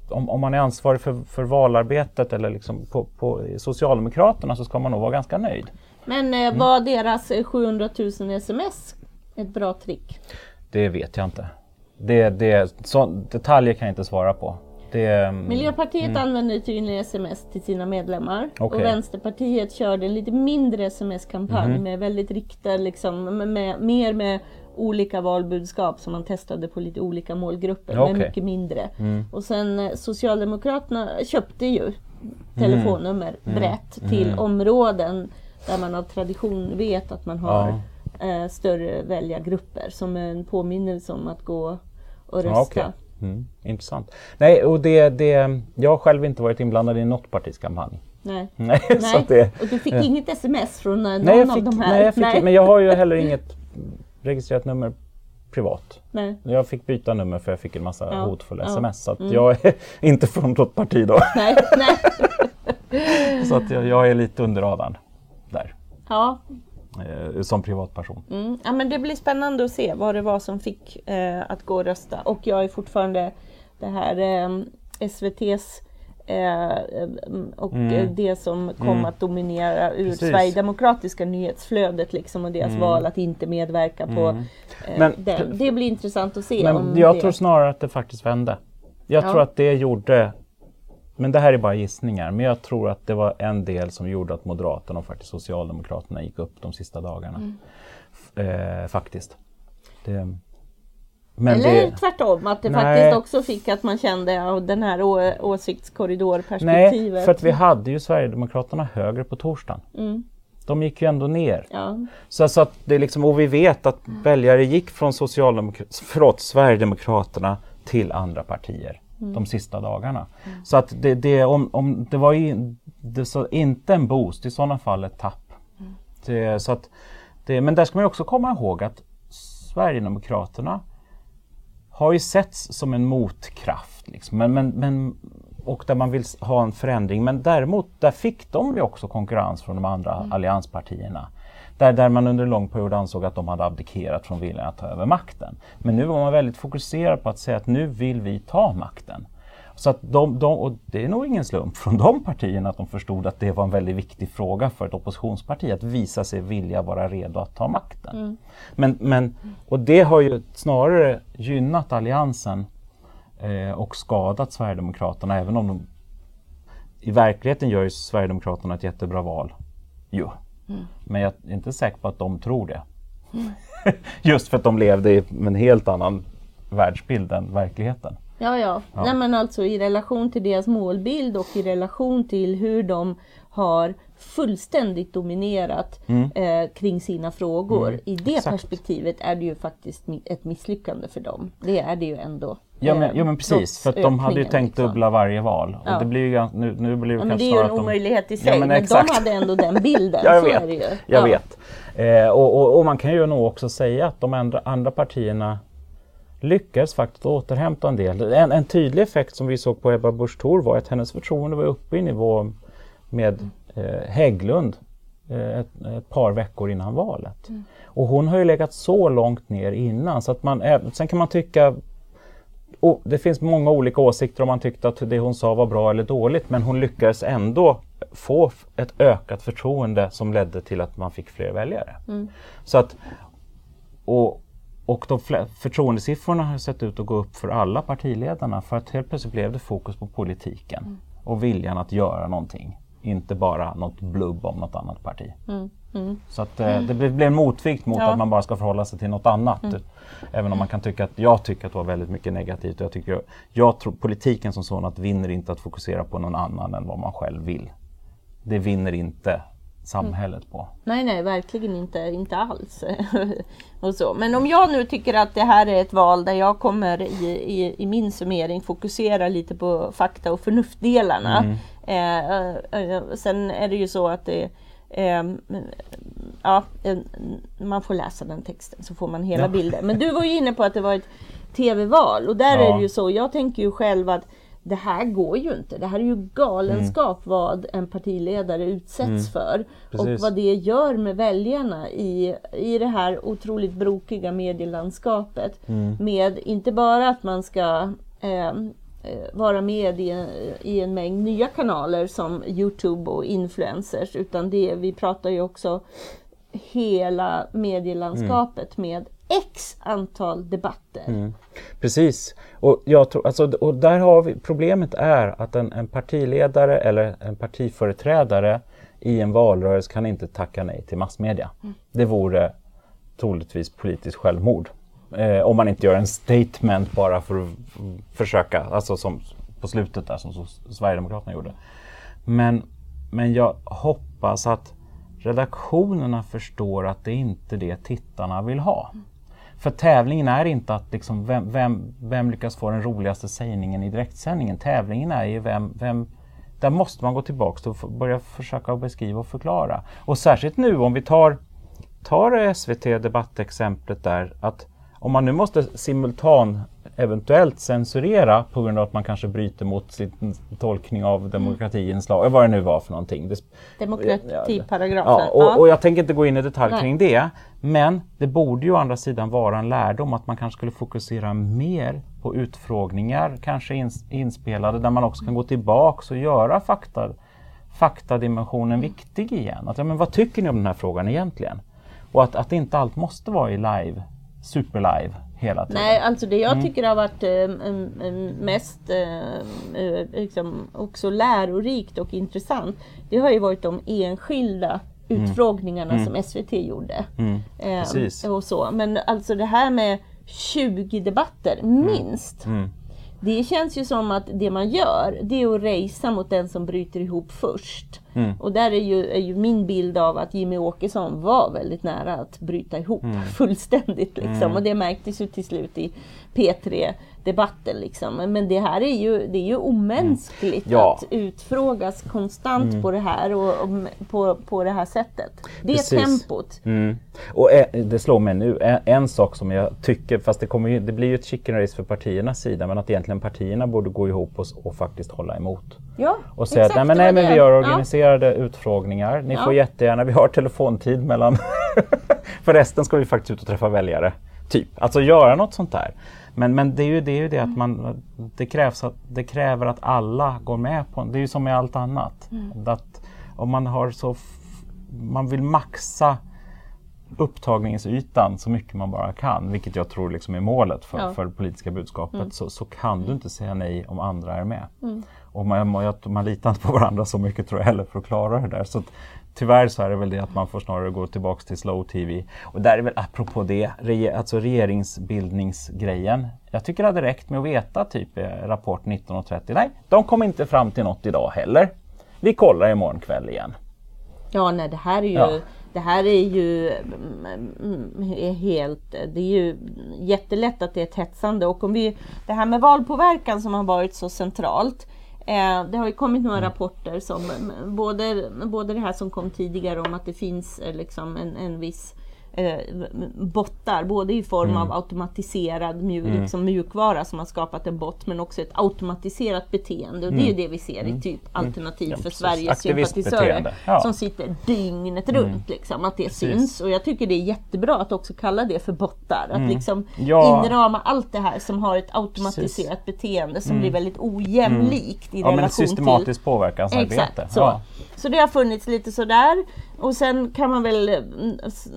om, om man är ansvarig för, för valarbetet eller liksom på, på Socialdemokraterna så ska man nog vara ganska nöjd. Men Mm. eh, var deras eh, 700 000 sms ett bra trick? Det vet jag inte. Det, det, så, detaljer kan jag inte svara på. Det, Miljöpartiet använder tydligen sms till sina medlemmar Mm. Okej. och Vänsterpartiet körde en lite mindre sms-kampanj Mhm. med väldigt riktad, liksom, med, med, mer med olika valbudskap som man testade på lite olika målgrupper, Okej. men mycket mindre. Mm. Och sen eh, Socialdemokraterna köpte ju telefonnummer Mm. brett till områden där man av tradition vet att man har Ja. eh, större väljargrupper som en påminnelse om att gå och rösta. Ja, okej. Mm, intressant. Nej, och det, det, jag har själv inte varit inblandad i något partis kampanj. Nej. <laughs> Nej, Nej. det, Och du fick inget sms från eh, någon nej, fick, av de här? nej, jag fick, men jag har ju heller <laughs> inget registrerat nummer privat. Nej. Jag fick byta nummer för jag fick en massa Ja, hotfulla ja. Mm. sms. Så att jag är <laughs> inte från något parti då. Nej, nej. Så att jag, jag är lite under radarn där. Ja. Eh, som privatperson. Mm. ja, men det blir spännande att se vad det var som fick eh, att gå och rösta. Och jag är fortfarande det här eh, SVTs eh, och eh, det som kom att dominera ur Mm. Precis. Sverigedemokratiska nyhetsflödet liksom och deras val att inte medverka på eh, Mm. Men- den. Det blir intressant att se Men jag det... tror snarare att det faktiskt vände. Jag Ja. tror att det gjorde, men det här är bara gissningar, men jag tror att det var en del som gjorde att Moderaterna och faktiskt Socialdemokraterna gick upp de sista dagarna. Mm. Eh, faktiskt. Det, men Eller det, tvärtom, att det Nej. faktiskt också fick att man kände ja, den här å- åsiktskorridorperspektivet. nej, för att vi hade ju Sverigedemokraterna högre på torsdagen. Mm. De gick ju ändå ner. Ja. Så, så att det liksom, och vi vet att väljare gick från förlåt, Sverigedemokraterna till andra partier de sista dagarna. Så att det, det, om, om det var ju, det så inte en boost, i sådana fall ett tapp. Det, så att det, men där ska man också komma ihåg att Sverigedemokraterna har ju setts som en motkraft. Liksom. Men, men, men, och där man vill ha en förändring. Men däremot, där fick de ju också konkurrens från de andra allianspartierna. Där, där man under en lång period ansåg att de hade abdikerat från viljan att ta över makten. Men nu var man väldigt fokuserad på att säga att nu vill vi ta makten. Så att de, de, och det är nog ingen slump från de partierna att de förstod att det var en väldigt viktig fråga för ett oppositionsparti att visa sig vilja vara redo att ta makten. Men, men, och det har ju snarare gynnat Alliansen eh, och skadat Sverigedemokraterna även om de i verkligheten gör ju Sverigedemokraterna ett jättebra val. Jo. Men jag är inte säker på att de tror det. <laughs> Just för att de levde i en helt annan världsbild än verkligheten. Ja, ja. Nej, men alltså i relation till deras målbild och i relation till hur de har fullständigt dominerat eh, kring sina frågor. I det Mm. Exakt. perspektivet är det ju faktiskt ett misslyckande för dem. Det är det ju ändå. Ja men, eh, ja, men precis, för de hade ju tänkt liksom. dubbla varje val. Ja. Och det blir ju, nu, nu blir det Ja, men det är ju en att de- omöjlighet i sig. Ja, men men de hade ändå den bilden. Ja, <laughs> jag så vet. ju. Jag Ja. vet. Eh, och, och, och man kan ju nog också säga att de andra, andra partierna lyckades faktiskt återhämta en del. En, en tydlig effekt som vi såg på Ebba Busch Thor var att hennes förtroende var uppe i nivå med eh, Hägglund eh, ett, ett par veckor innan valet. Och hon har ju legat så långt ner innan så att man, sen kan man tycka och det finns många olika åsikter om man tyckte att det hon sa var bra eller dåligt men hon lyckades ändå få ett ökat förtroende som ledde till att man fick fler väljare. Så att, och, och de förtroendesiffrorna har sett ut att gå upp för alla partiledarna för att helt plötsligt blev det fokus på politiken och viljan att göra någonting. Inte bara något blubb om något annat parti. Så att eh, det blev blev en motvikt mot Ja. att man bara ska förhålla sig till något annat. Även om man kan tycka att jag tycker att det var väldigt mycket negativt. Jag, tycker, jag tror politiken som sådan att vinner inte att fokusera på någon annan än vad man själv vill. Det vinner inte samhället på. Nej, nej, verkligen inte, inte alls. <laughs> och så. Men om jag nu tycker att det här är ett val där jag kommer i, i, i min summering fokusera lite på fakta och förnuftdelarna. Eh, sen är det ju så att det eh, ja, eh, man får läsa den texten så får man hela Ja. bilden. Men du var ju inne på att det var ett tv-val och där Ja. är det ju så, jag tänker ju själv att det här går ju inte. Det här är ju galenskap vad en partiledare utsätts för. Och Precis. vad det gör med väljarna i, i det här otroligt brokiga medielandskapet. Med inte bara att man ska eh, eh, vara med i en, i en mängd nya kanaler som Youtube och influencers. Utan det, vi pratar ju också hela medielandskapet med x antal debatter. Precis. Och, jag tror, alltså, och där har vi, problemet är att en, en partiledare eller en partiföreträdare i en valrörelse kan inte tacka nej till massmedia. Det vore troligtvis politiskt självmord. Eh, om man inte gör en statement bara för att försöka, alltså som på slutet där som Sverigedemokraterna gjorde. Men, men jag hoppas att redaktionerna förstår att det inte är det tittarna vill ha. För tävlingen är inte att liksom vem, vem, vem lyckas få den roligaste sägningen i direktsändningen. Tävlingen är ju vem, vem där måste man gå tillbaka och börja försöka beskriva och förklara. Och särskilt nu om vi tar, tar SVT debattexemplet där att om man nu måste simultan eventuellt censurera på grund av att man kanske bryter mot sin tolkning av demokratiinslag, vad det nu var för någonting. Demokratiparagrafen. Ja, och, och, jag tänker inte gå in i detalj kring det. Men det borde ju å andra sidan vara en lärdom att man kanske skulle fokusera mer på utfrågningar, kanske ins, inspelade, där man också kan gå tillbaks och göra fakta, faktadimensionen viktig igen. Att, ja, men vad tycker ni om den här frågan egentligen? Och att, att inte allt måste vara i live, superlive hela tiden. Nej, alltså det jag mm. tycker har varit äh, mest äh, liksom också lärorikt och intressant, det har ju varit de enskilda mm. utfrågningarna mm. som SVT gjorde. Mm. Eh, och så. Men alltså det här med 20 debatter, mm. minst. Mm. Det känns ju som att det man gör, det är att racea mot den som bryter ihop först. Mm. Och där är ju, är ju, min bild av att Jimmy Åkesson var väldigt nära att bryta ihop mm. <laughs> fullständigt. Liksom. Mm. Och det märktes ju till slut i P3 debatten. Liksom. Men det här är ju, det är ju omänskligt mm. ja. att utfrågas konstant mm. på det här och, och, på, på det här sättet. Det Precis. är tempot. Mm. Och ä, det slår mig nu, en, en, sak som jag tycker, fast det, kommer ju, det blir ju ett chicken race för partiernas sida, men att egentligen partierna borde gå ihop och, och faktiskt hålla emot. Ja, och säga att nej, men, nej, men vi gör organiserade ja. utfrågningar. Ni ja. får jättegärna, vi har telefontid mellan... <laughs> Förresten ska vi faktiskt ut och träffa väljare. Typ, alltså göra något sånt där. Men, men det är ju det, är ju det att man, det, krävs att, det kräver att alla går med på det. är ju som med allt annat. Mm. Att om man har så, man vill maxa upptagningsytan så mycket man bara kan, vilket jag tror liksom är målet för, ja. för det politiska budskapet, mm. så, så kan du inte säga nej om andra är med. Mm. Och man, man, man litar inte på varandra så mycket tror jag heller för att klara det där. Så att, tyvärr så är det väl det att man får snarare gå tillbaks till slow TV. Och där är väl apropå det, re, alltså regeringsbildningsgrejen. Jag tycker det hade räckt med att veta typ eh, Rapport 19.30. Nej, de kom inte fram till något idag heller. Vi kollar imorgon kväll igen. Ja, nej det här är ju ja. Det här är ju mm, är helt, det är ju jättelätt att det är ett hetsande och om vi, det här med valpåverkan som har varit så centralt det har ju kommit några mm. rapporter som både, både det här som kom tidigare om att det finns eh, liksom en, en viss eh, bottar, både i form mm. av automatiserad mjuk, mm. liksom mjukvara som har skapat en bot, men också ett automatiserat beteende. Och det är ju mm. det vi ser i mm. typ mm. Alternativ ja, för Sveriges sympatisörer ja. som sitter dygnet runt. Liksom, att det precis. syns. Och jag tycker det är jättebra att också kalla det för bottar. Att liksom ja. inrama allt det här som har ett automatiserat precis. beteende som blir väldigt ojämlikt i ja, relation men ett systematiskt till... påverkansarbete. Exakt, så. så det har funnits lite sådär. Och sen kan man väl,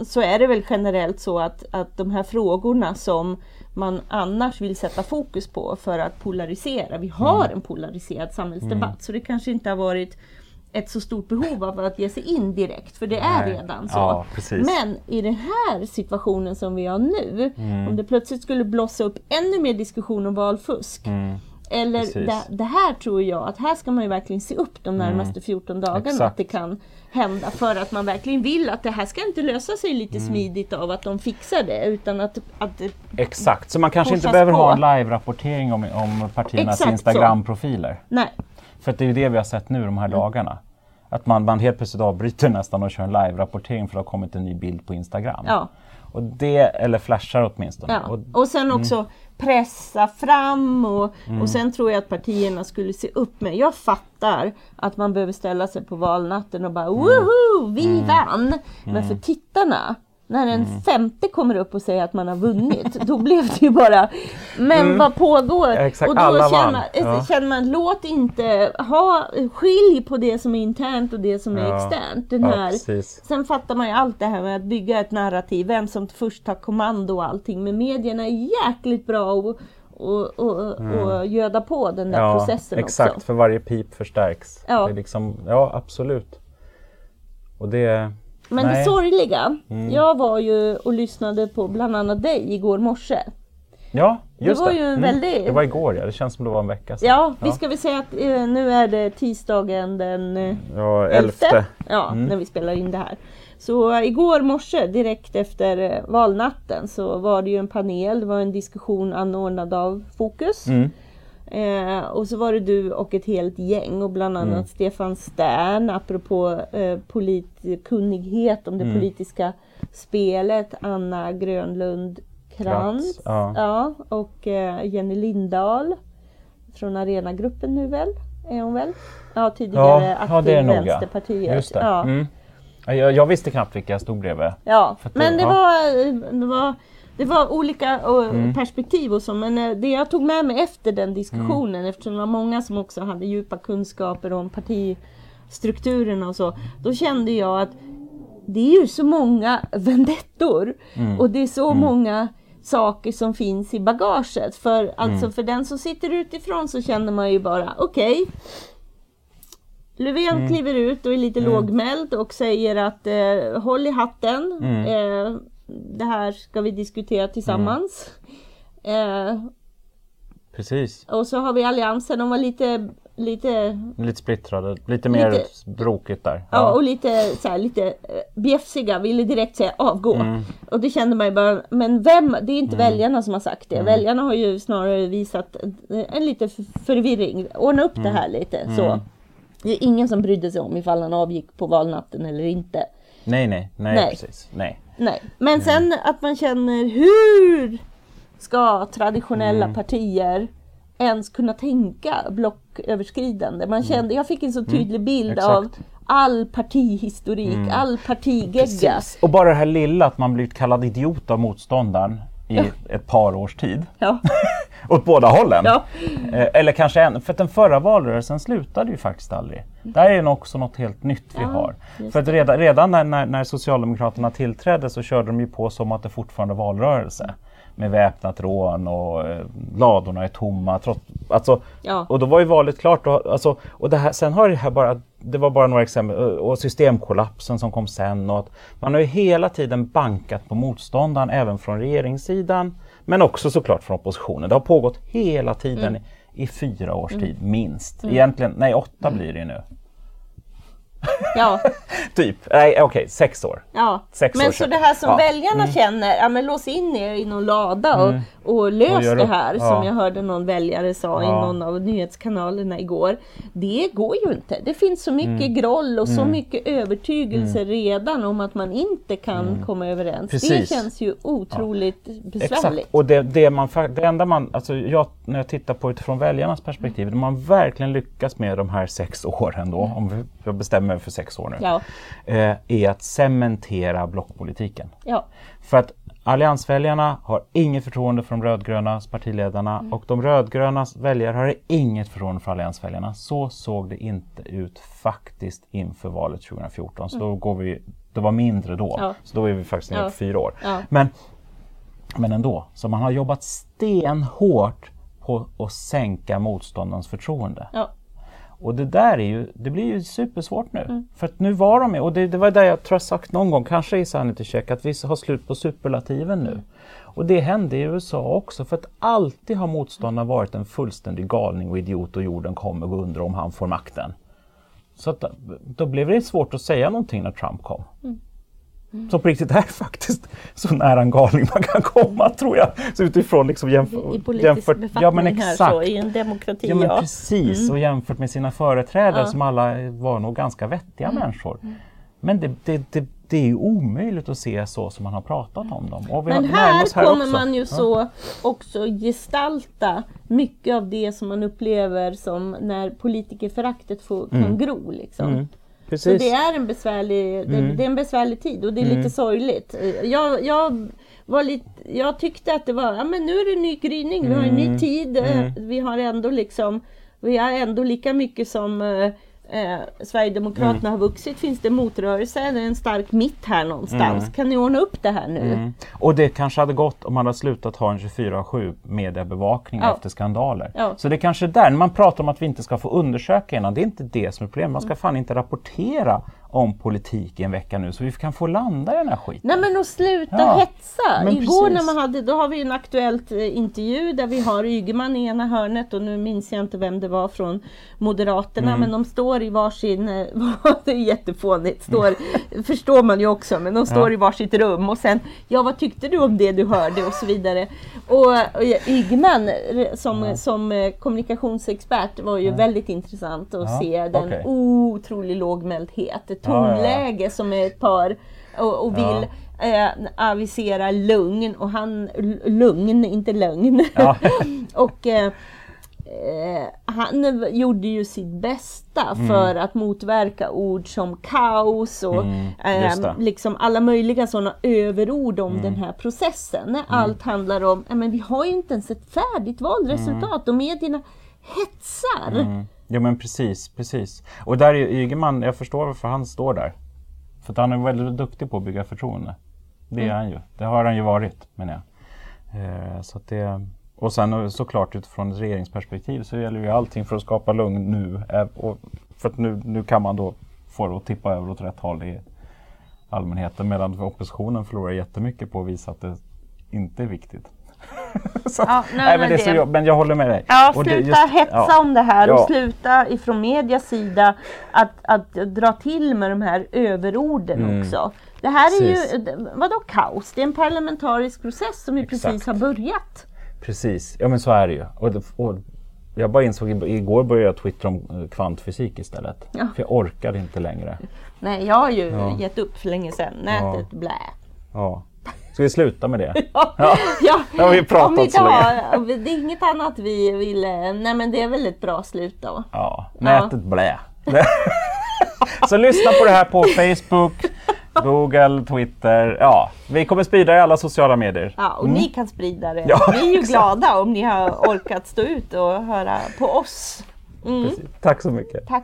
så är det väl generellt så att, att de här frågorna som man annars vill sätta fokus på för att polarisera. Vi har mm. en polariserad samhällsdebatt mm. så det kanske inte har varit ett så stort behov av att ge sig in direkt, för det Nej. är redan så. Ja, Men i den här situationen som vi har nu, mm. om det plötsligt skulle blossa upp ännu mer diskussion om valfusk, mm. Eller det, det, här tror jag att här ska man ju verkligen se upp de mm. närmaste 14 dagarna, Exakt. att det kan hända för att man verkligen vill att det här ska inte lösa sig lite mm. smidigt av att de fixar det utan att, att Exakt, så man kanske inte behöver på. ha en live-rapportering om, om partiernas Instagram-profiler. Nej. För det är ju det vi har sett nu de här mm. dagarna. Att man, man helt plötsligt avbryter nästan och kör en live-rapportering för att det har kommit en ny bild på Instagram. Ja. Och det, eller flashar åtminstone. Ja. Och, och sen också mm. Pressa fram och, mm. och sen tror jag att partierna skulle se upp med. Jag fattar att man behöver ställa sig på valnatten och bara mm. woho, vi mm. vann! Men för tittarna när en mm. femte kommer upp och säger att man har vunnit, då blev det ju bara Men mm. vad pågår? exakt, och då känner man, ja. känner man, låt inte ha skilj på det som är internt och det som är ja. externt. Den här, ja, sen fattar man ju allt det här med att bygga ett narrativ, vem som först tar kommando och allting. Men medierna är jäkligt bra och, och, och, mm. och göda på den där ja, processen exakt, också. för varje pip förstärks. Ja, det är liksom, ja absolut. Och det men Nej. det sorgliga, mm. jag var ju och lyssnade på bland annat dig igår morse. Ja, just det var ju en väldigt... Det var igår ja, det känns som det var en vecka sedan. Ja, vi ska väl säga att eh, nu är det tisdagen den eh, Ja, elfte. Ja, när vi spelar in det här. Så eh, igår morse direkt efter eh, valnatten så var det ju en panel, det var en diskussion anordnad av Fokus. Mm. Eh, och så var det du och ett helt gäng och bland annat Mm. Stefan Stern apropå eh, polit- kunnighet om det Mm. politiska spelet. Anna Grönlund Krantz. Ja. ja, och eh, Jenny Lindahl från Arenagruppen nu väl? Är hon väl? Ja, tidigare Ja, aktiv ja, det är. Vänsterpartiet. Ja. Mm. Ja, Jag, jag visste knappt vilka jag stod bredvid. Ja, men det- det ja. var, det var det var olika Mm. perspektiv och så men eh, det jag tog med mig efter den diskussionen Mm. eftersom det var många som också hade djupa kunskaper om partistrukturerna och så. Då kände jag att det är ju så många vendettor Mm. och det är så många saker som finns i bagaget. För, Mm. alltså, för den som sitter utifrån så känner man ju bara okej Löfven Mm. kliver ut och är lite lågmäld och säger att eh, håll i hatten. Mm. Eh, det här ska vi diskutera tillsammans. Eh, Precis. och så har vi Alliansen, de var lite, lite, Lite splittrade, lite mer Lite- brokigt där. ja. och lite, så här, lite eh, bjäfsiga, ville direkt säga avgå. Mm. Och det kände man ju bara, men vem? Det är inte väljarna som har sagt det. Väljarna har ju snarare visat en, lite förvirring. Ordna upp Mm. det här lite. Så. Det är ingen som brydde sig om ifall han avgick på valnatten eller inte. Nej, nej, nej, Nej. precis. Nej. Nej, men sen att man känner hur ska traditionella Mm. partier ens kunna tänka blocköverskridande? Man kände, jag fick en så tydlig bild Mm. Exakt. Mm. av all partihistorik, all partigegga. Och bara det här lilla att man blivit kallad idiot av motståndaren i ett par års tid. Ja, <laughs> Åt båda hållen. ja, Eh, Eller kanske en, för att den förra valrörelsen slutade ju faktiskt aldrig. Det här är också något helt nytt vi Ja, har. För att redan, redan när, när, när Socialdemokraterna tillträdde så körde de ju på som att det fortfarande var valrörelse. Med väpnat rån och eh, ladorna är tomma. Trots, alltså, Ja. Och då var ju valet klart. Och, alltså, och det här, sen har det här bara, det var bara några exempel. Och och systemkollapsen som kom sen. Och att man har ju hela tiden bankat på motståndaren även från regeringssidan. Men också såklart från oppositionen. Det har pågått hela tiden i, i fyra års tid minst. Egentligen, nej åtta blir det ju nu. Ja, <laughs> Typ, nej okej, sex år. ja. Sex Men år så sedan. det här som Ja. väljarna känner, ja men lås in er i någon lada och, och lös Och det här Ja. som jag hörde någon väljare sa i någon av nyhetskanalerna igår. Det går ju inte. Det finns så mycket Mm. groll och så mycket övertygelse redan om att man inte kan komma överens. Det Mm. Precis. känns ju otroligt besvärligt. Exakt. Och det, det, man, det enda man, alltså jag, när jag tittar på utifrån väljarnas perspektiv, det man verkligen lyckas med de här sex åren då, om vi, jag bestämmer mig för sex år nu, Ja, eh, är att cementera blockpolitiken. ja, För att alliansväljarna har inget förtroende för de rödgrönas partiledarna Mm. och de rödgrönas väljare har inget förtroende för alliansväljarna. Så såg det inte ut faktiskt inför valet 2014. Så då går vi, det var mindre då. Mm. Ja. Så då är vi faktiskt nere på fyra år. Men, men ändå, så man har jobbat stenhårt på att sänka motståndarens förtroende. ja. Och det där är ju, det blir ju supersvårt nu. Mm. För att nu var de och det, det var det jag tror jag sagt någon gång, kanske i Sanity Check, att vi har slut på superlativen nu. Och det hände i USA också, för att alltid har motståndaren varit en fullständig galning och idiot och jorden kommer gå under om han får makten. Så att, då blev det svårt att säga någonting när Trump kom. Som på riktigt är faktiskt <laughs> så nära en galning man kan komma tror jag. Så utifrån liksom jämför, I politisk jämfört, befattning ja men här exakt. så, i en demokrati. Ja men ja. precis och jämfört med sina företrädare Ja. Mm. som alla var nog ganska vettiga människor. Men det, det, det, det är ju omöjligt att se så som man har pratat om dem. Och vi Men har- här här kommer också. man ju så också gestalta mycket av det som man upplever som när politikerföraktet får, kan gro. Liksom. Mm, Så precis. det är en besvärlig, det, Mm. det är en besvärlig tid och det är lite sorgligt. Jag, jag, var lite, jag tyckte att det var, ja men nu är det en ny gryning, vi har en ny Mm. tid. eh, Vi har ändå liksom, vi har ändå lika mycket som eh, Sverigedemokraterna Mm. har vuxit. Finns det motrörelse, är en stark mitt här någonstans. Mm. Kan ni ordna upp det här nu? Mm. Och det kanske hade gått om man hade slutat ha en 24-7 mediebevakning Ja. efter skandaler. Ja. Så det är kanske är där, när man pratar om att vi inte ska få undersöka innan, det är inte det som är problemet. Man ska fan inte rapportera om politik i en vecka nu så vi kan få landa i den här skiten. Nej men och sluta Ja, hetsa! men Igår precis. när man hade, då har vi en aktuellt eh, intervju där vi har Ygeman i ena hörnet och nu minns jag inte vem det var från Moderaterna Mm. men de står i varsin, eh, <laughs> det är jättefånigt, står, <laughs> förstår man ju också, men de står Ja. i varsitt rum och sen Ja vad tyckte du om det du hörde och så vidare. Och, och Ygeman som, som eh, kommunikationsexpert var ju väldigt intressant att Ja, se den okej. otrolig lågmäldhet, ett Ja, ja, tonläge som är ett par och, och vill eh, avisera lugn och han, lugn, inte lögn. <laughs> Och eh, eh, han gjorde ju sitt bästa för att motverka ord som kaos och Mm, eh, liksom alla möjliga sådana överord om den här processen. När allt handlar om, men vi har ju inte ens ett färdigt valresultat och medierna hetsar. Mm. Ja men precis, precis. Och där är Ygeman, jag förstår varför han står där. För att han är väldigt duktig på att bygga förtroende. Det är han ju. Det har han ju varit menar jag. Eh, så det, och sen såklart utifrån ett regeringsperspektiv så gäller ju allting för att skapa lugn nu. Och för att nu, nu kan man då få det att tippa över åt rätt håll i allmänheten medan oppositionen förlorar jättemycket på att visa att det inte är viktigt. <laughs> så, att- Ja, nej, nej, men, det är så, det- jobb- men jag håller med dig. Ja, Och det- sluta just- hetsa ja. om det här Ja. och sluta ifrån medias sida att, att dra till med de här överorden också. Det här är Mm. Precis. ju, vadå kaos? Det är en parlamentarisk process som ju Exakt. precis har börjat. Precis, ja men så är det ju. Och, det- och jag bara insåg, igår började jag twittra om eh, kvantfysik istället. Ja. För jag orkade inte längre. Nej, jag har ju Ja. gett upp för länge sedan. Nätet, blä. Ja. Ska vi sluta med det? <laughs> Ja, Ja. ja. Har vi pratat om så idag, Det är inget annat vi vill... Nej men det är väl ett bra slut då. Ja, nätet blä. <laughs> så lyssna på det här på Facebook, Google, Twitter. Ja, vi kommer sprida det i alla sociala medier. Ja, och ni kan sprida det. Mm. Ja, vi är ju exakt. glada om ni har orkat stå ut och höra på oss. Mm. Tack så mycket. tack.